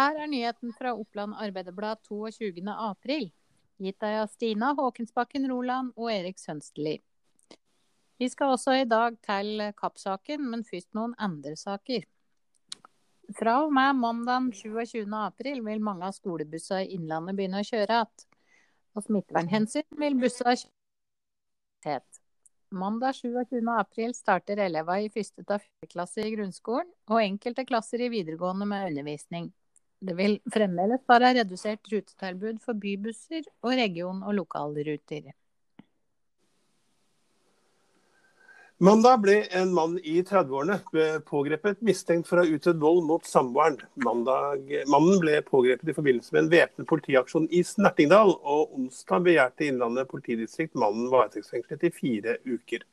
Her er nyheten fra Oppland Arbeiderblad 22. april, gitt av Stina Håkensbakken Roland og Erik Sønsteli. Vi skal også i dag til Kapp-saken, men først noen andre saker. Fra og med mandag 27. april vil mange av skolebussene i Innlandet begynne å kjøre igjen. Av smittevernhensyn vil bussene kjøre Mandag 27. april starter elevene i første til fjerde klasse i grunnskolen og enkelte klasser i videregående med undervisning. Det vil fremdeles være redusert rutetilbud for bybusser og region- og lokalruter. Mandag ble en mann i 30-årene pågrepet mistenkt for å ha utøvd vold mot samboeren. mannen ble pågrepet i forbindelse med en væpnet politiaksjon i Snertingdal, og onsdag begjærte Innlandet politidistrikt mannen varetektsfengslet i fire uker.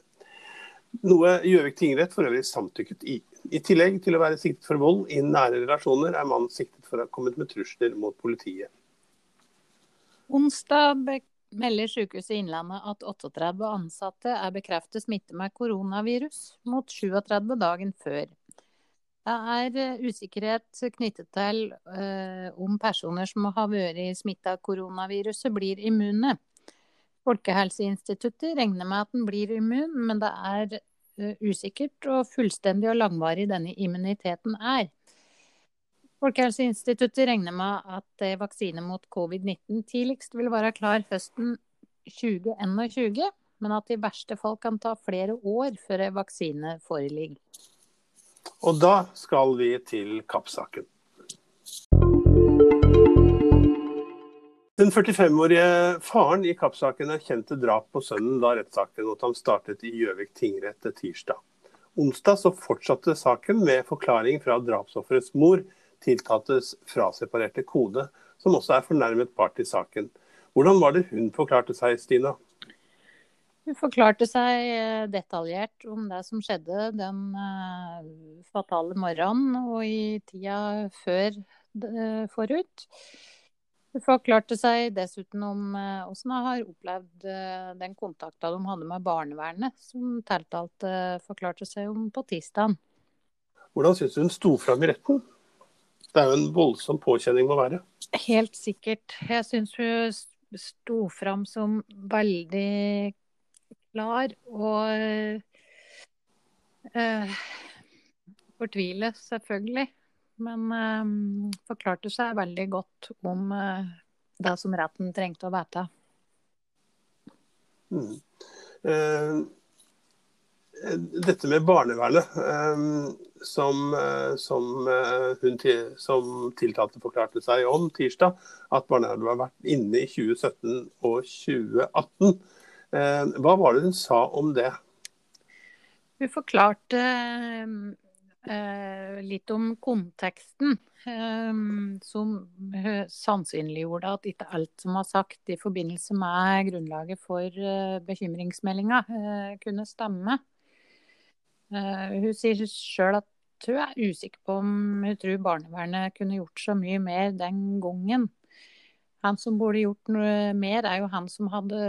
Noe Gjøvik tingrett for øvrig samtykket i. I tillegg til å være siktet for vold i nære relasjoner, er mannen siktet for å ha kommet med trusler mot politiet. Onsdag melder Sykehuset Innlandet at 38 ansatte er bekreftet smittet med koronavirus, mot 37 dagen før. Det er eh, usikkerhet knyttet til uh, om personer som har vært smitta av koronaviruset, blir immune. Folkehelseinstituttet regner med at den blir immun, men det er uh, usikkert og fullstendig og langvarig denne immuniteten er. Folkehelseinstituttet regner med at vaksine mot covid-19 tidligst vil være klar høsten 2021, men at det i verste fall kan ta flere år før vaksine foreligger. Og da skal vi til Kapp-saken. Den 45-årige faren i Kapp-saken erkjente drap på sønnen da rettssaken mot ham startet i Gjøvik tingrett tirsdag. Onsdag så fortsatte saken med forklaring fra drapsofferets mor tiltaltes fraseparerte kode, som også er fornærmet part i saken. Hvordan var det hun forklarte seg, Stina? Hun forklarte seg eh, detaljert om det som skjedde den uh, fatale morgenen og i tida før uh, forut. Hun forklarte seg dessuten om åssen hvordan hun har opplevd den kontakta de hadde med barnevernet, som tiltalte forklarte seg om på tirsdag. Hvordan syns du hun sto fram i retten? Det er jo en voldsom påkjenning å være. Helt sikkert. Jeg syns hun sto fram som veldig klar og uh, fortvilet, selvfølgelig. Men uh, forklarte seg veldig godt om uh, det som retten trengte å vite. Mm. dette med barnevernet som, eh, som eh, hun til, som tiltalte forklarte seg om tirsdag, at barnevernet har vært inne i 2017 og 2018. Eh, hva var det hun sa om det? Hun forklarte litt om konteksten, som sannsynliggjorde at ikke alt som var sagt i forbindelse med grunnlaget for bekymringsmeldinga, kunne stemme. Uh, hun sier sjøl at hun er usikker på om hun tror barnevernet kunne gjort så mye mer den gangen. Han som burde gjort noe mer, er jo han som hadde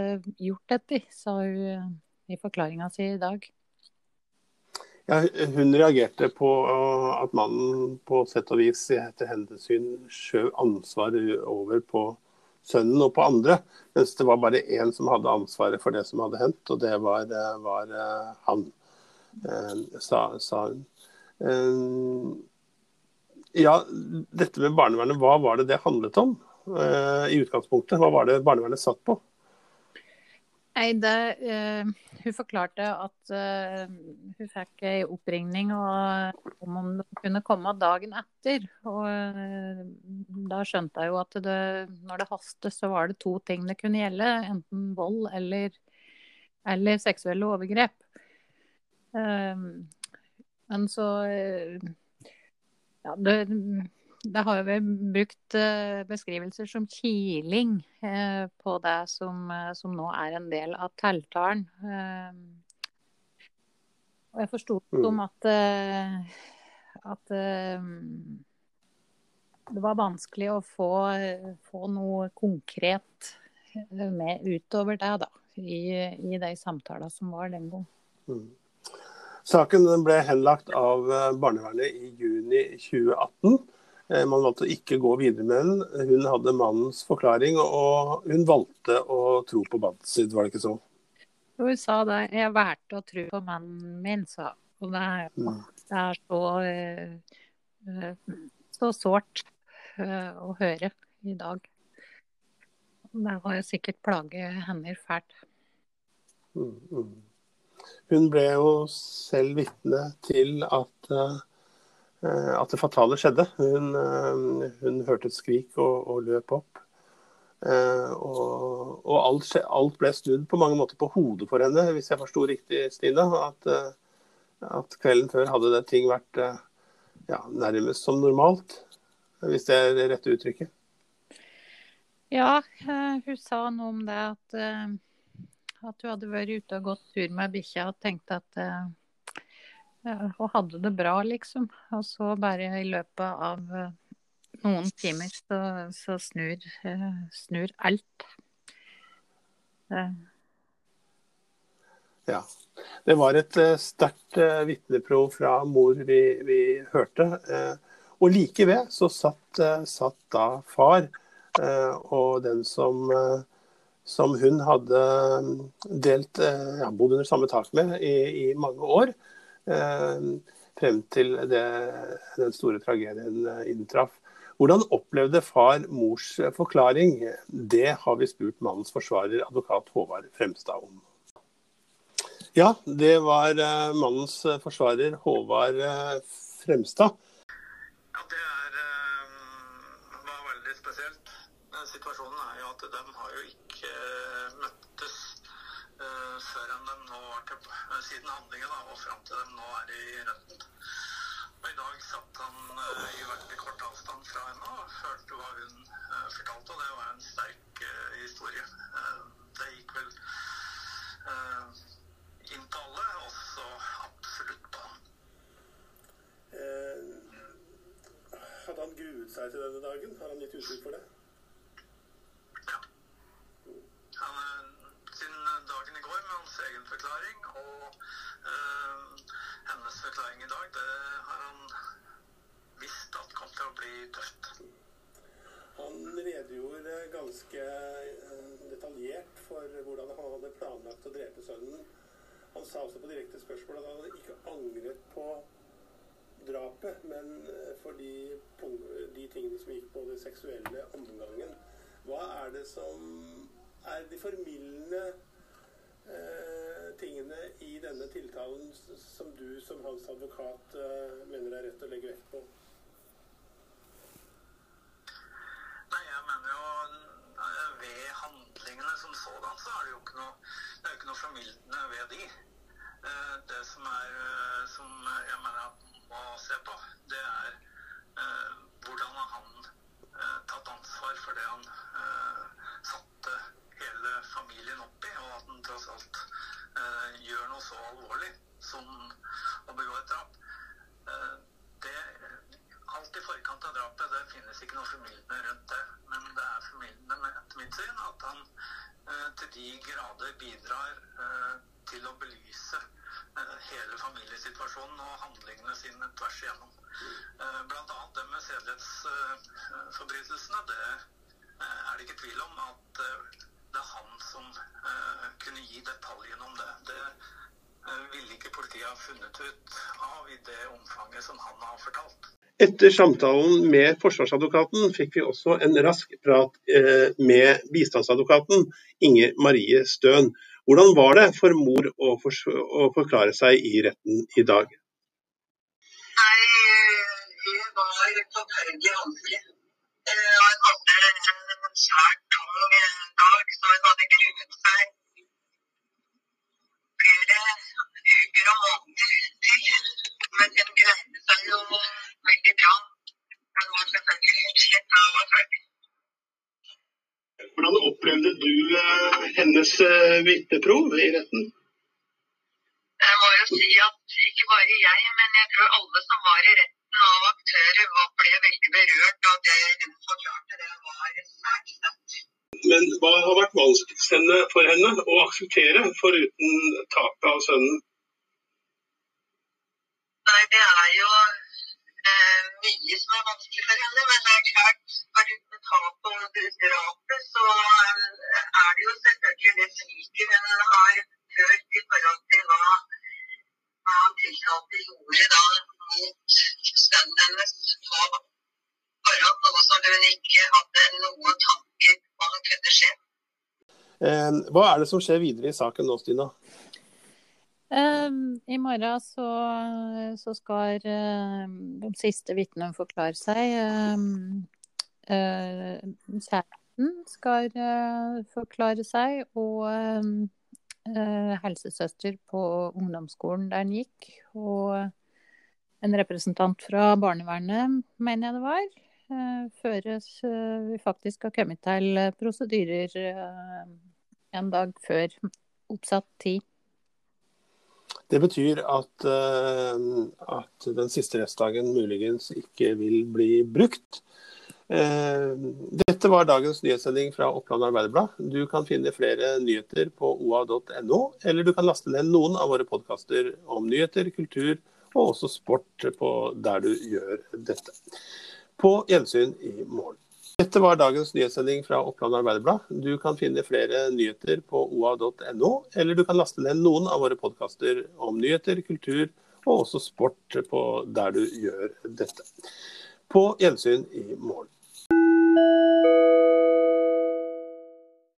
gjort dette, sa hun i forklaringa si i dag. Ja, hun reagerte på at mannen på sett og vis etter hennes syn skjøv ansvaret over på sønnen og på andre, mens det var bare én som hadde ansvaret for det som hadde hendt, og det var, var eh, han. Eh, sa, sa hun. Eh, ja, dette med barnevernet, hva var det det handlet om eh, i utgangspunktet? Hva var det barnevernet satt på? Nei, det, uh, Hun forklarte at uh, hun fikk ei oppringning og, om om det kunne komme dagen etter. Og uh, Da skjønte jeg jo at det, når det hastet, så var det to ting det kunne gjelde. Enten vold eller, eller seksuelle overgrep. Men så Ja, det, det har vi brukt eh, beskrivelser som kiling eh, på det som, som, nå er en del av telltalen. Og jeg forsto det som mm. at, at det var vanskelig å få, få noe konkret med utover det, da. I, i de samtalene som var den gang. Mm. Saken ble henlagt av eh, barnevernet i juni 2018. Eh, man valgte å ikke gå videre med den. Hun hadde mannens forklaring, og hun valgte å tro på Bansid, var det ikke så? Hun sa det. Jeg valgte å tro på mannen min, sa hun. det mm. det er så, uh, så sårt uh, å høre i dag. Det har jo sikkert plaget henne fælt. Mm, mm. Hun ble jo selv vitne til at Eh, at det fatale skjedde. Hun, eh, hun hørte et skrik og, og løp opp. Eh, og, og alt, alt, ble snudd på mange måter på hodet for henne, hvis jeg forsto riktig, Stina. At, at, kvelden før hadde det ting vært ja, nærmest som normalt. Hvis det er det rette uttrykket. Ja, hun sa noe om det at, at hun hadde vært ute og gått tur med bikkja og tenkte at og hadde det bra, liksom. Og så bare i løpet av eh, noen timer så, så snur, uh, snur, alt. Uh. Ja. Det var et sterkt uh, vitneprov fra mor vi, vi hørte. og like ved så satt, satt da far og den som, som hun hadde delt, ja, bodd under samme tak med i, i mange år. Eh, frem til det, den store tragedien eh, inntraff. Hvordan opplevde far mors forklaring? Det har vi spurt mannens forsvarer, advokat Håvard Fremstad, om. Ja, det var eh, mannens forsvarer Håvard Fremstad. Ja, det er, var veldig spesielt. Situasjonen er jo at de har jo ikke møttes enn de nå var til, siden handlingen da, og fram til de nå er i retten. Og I dag satt han uh, i veldig kort avstand fra henne og hørte hva hun uh, fortalte. Og det var en sterk uh, historie. det gikk vel inn til alle, også absolutt på han. hadde han gruet seg til denne dagen? Har han gitt uttrykk for det? Ja. Han, sin dagen i går med hans egen forklaring. Og øh, hennes forklaring i dag, det har han visst at kom til å bli tøft. Han redegjorde ganske eh, detaljert for hvordan han hadde planlagt å drepe sønnen. Han sa også på direkte spørsmål at han ikke angret på drapet, men eh, for de, de tingene som gikk på den seksuelle omgangen. Hva er det som er de formildende eh, tingene i denne tiltalen som du som hans advokat eh, mener er rett å legge vekt på? Nei, jeg mener jo eh, ved handlingene som sådan, så er det jo ikke noe, det ikke noe formildende ved de. Eh, det som, er, eh, som jeg mener at må se på, det er eh, hvordan har han tatt ansvar for det han satte hele familien opp i, og at han tross alt gjør noe så alvorlig som å begå et drap. Det, alt i forkant av drapet, det finnes ikke noe formildende rundt de grader bidrar eh, til å belyse eh, hele familiesituasjonen og handlingene sine tvers igjennom. Eh, blant annet det med sedelighetsforbrytelsene. det er det ikke tvil om at det er han som kunne gi detaljene om det. Det ville ikke politiet ha funnet ut av i det omfanget som han har fortalt. Etter samtalen med forsvarsadvokaten fikk vi også en rask prat eh, med bistandsadvokaten Inger Marie Støen. Hvordan var det for mor å, forklare seg i retten i dag? Nei, det var forferdelig vanskelig. Han hadde en svært tung dag, så hun hadde gruet seg hennes uh, vitneprov i retten? Jeg må jo si at ikke bare jeg, men jeg tror alle som var i retten av aktører, ble veldig berørt av det hun forklarte. Det var svært sterkt. Men hva har vært vanskeligst for henne å akseptere, foruten tapet av sønnen? Nei, det er jo eh, mye som er vanskelig for henne. Men det er klart, når du ta på drapet, så eh, er det jo selvfølgelig det sviket hun har følt i forhold til hva, hva tiltalte gjorde da mot sønnen hennes på forhånd, og som hun ikke hadde noen tanker på hva kunne skje. Eh, hva er det som skjer videre i saken nå, Stina? Um, I morgen så, så skal uh, de siste vitnene forklare seg. Um, uh, kjæresten skal uh, forklare seg, og helsesøster på ungdomsskolen der han gikk. Og en representant fra barnevernet, mener jeg det var. Før vi faktisk har kommet til prosedyrer en dag før oppsatt tid. Det betyr at, eh, at den siste restdagen muligens ikke vil bli brukt. Eh, dette var dagens nyhetssending fra Oppland Arbeiderblad. Du kan finne flere nyheter på oa.no, eller du kan laste ned noen av våre podkaster om nyheter, kultur og også sport på der du gjør dette. På gjensyn i morgen. Dette var dagens nyhetssending fra Oppland Arbeiderblad. Du kan finne flere nyheter på oa.no, eller du kan laste ned noen av våre podkaster om nyheter, kultur og også sport på der du gjør dette. På gjensyn i morgen.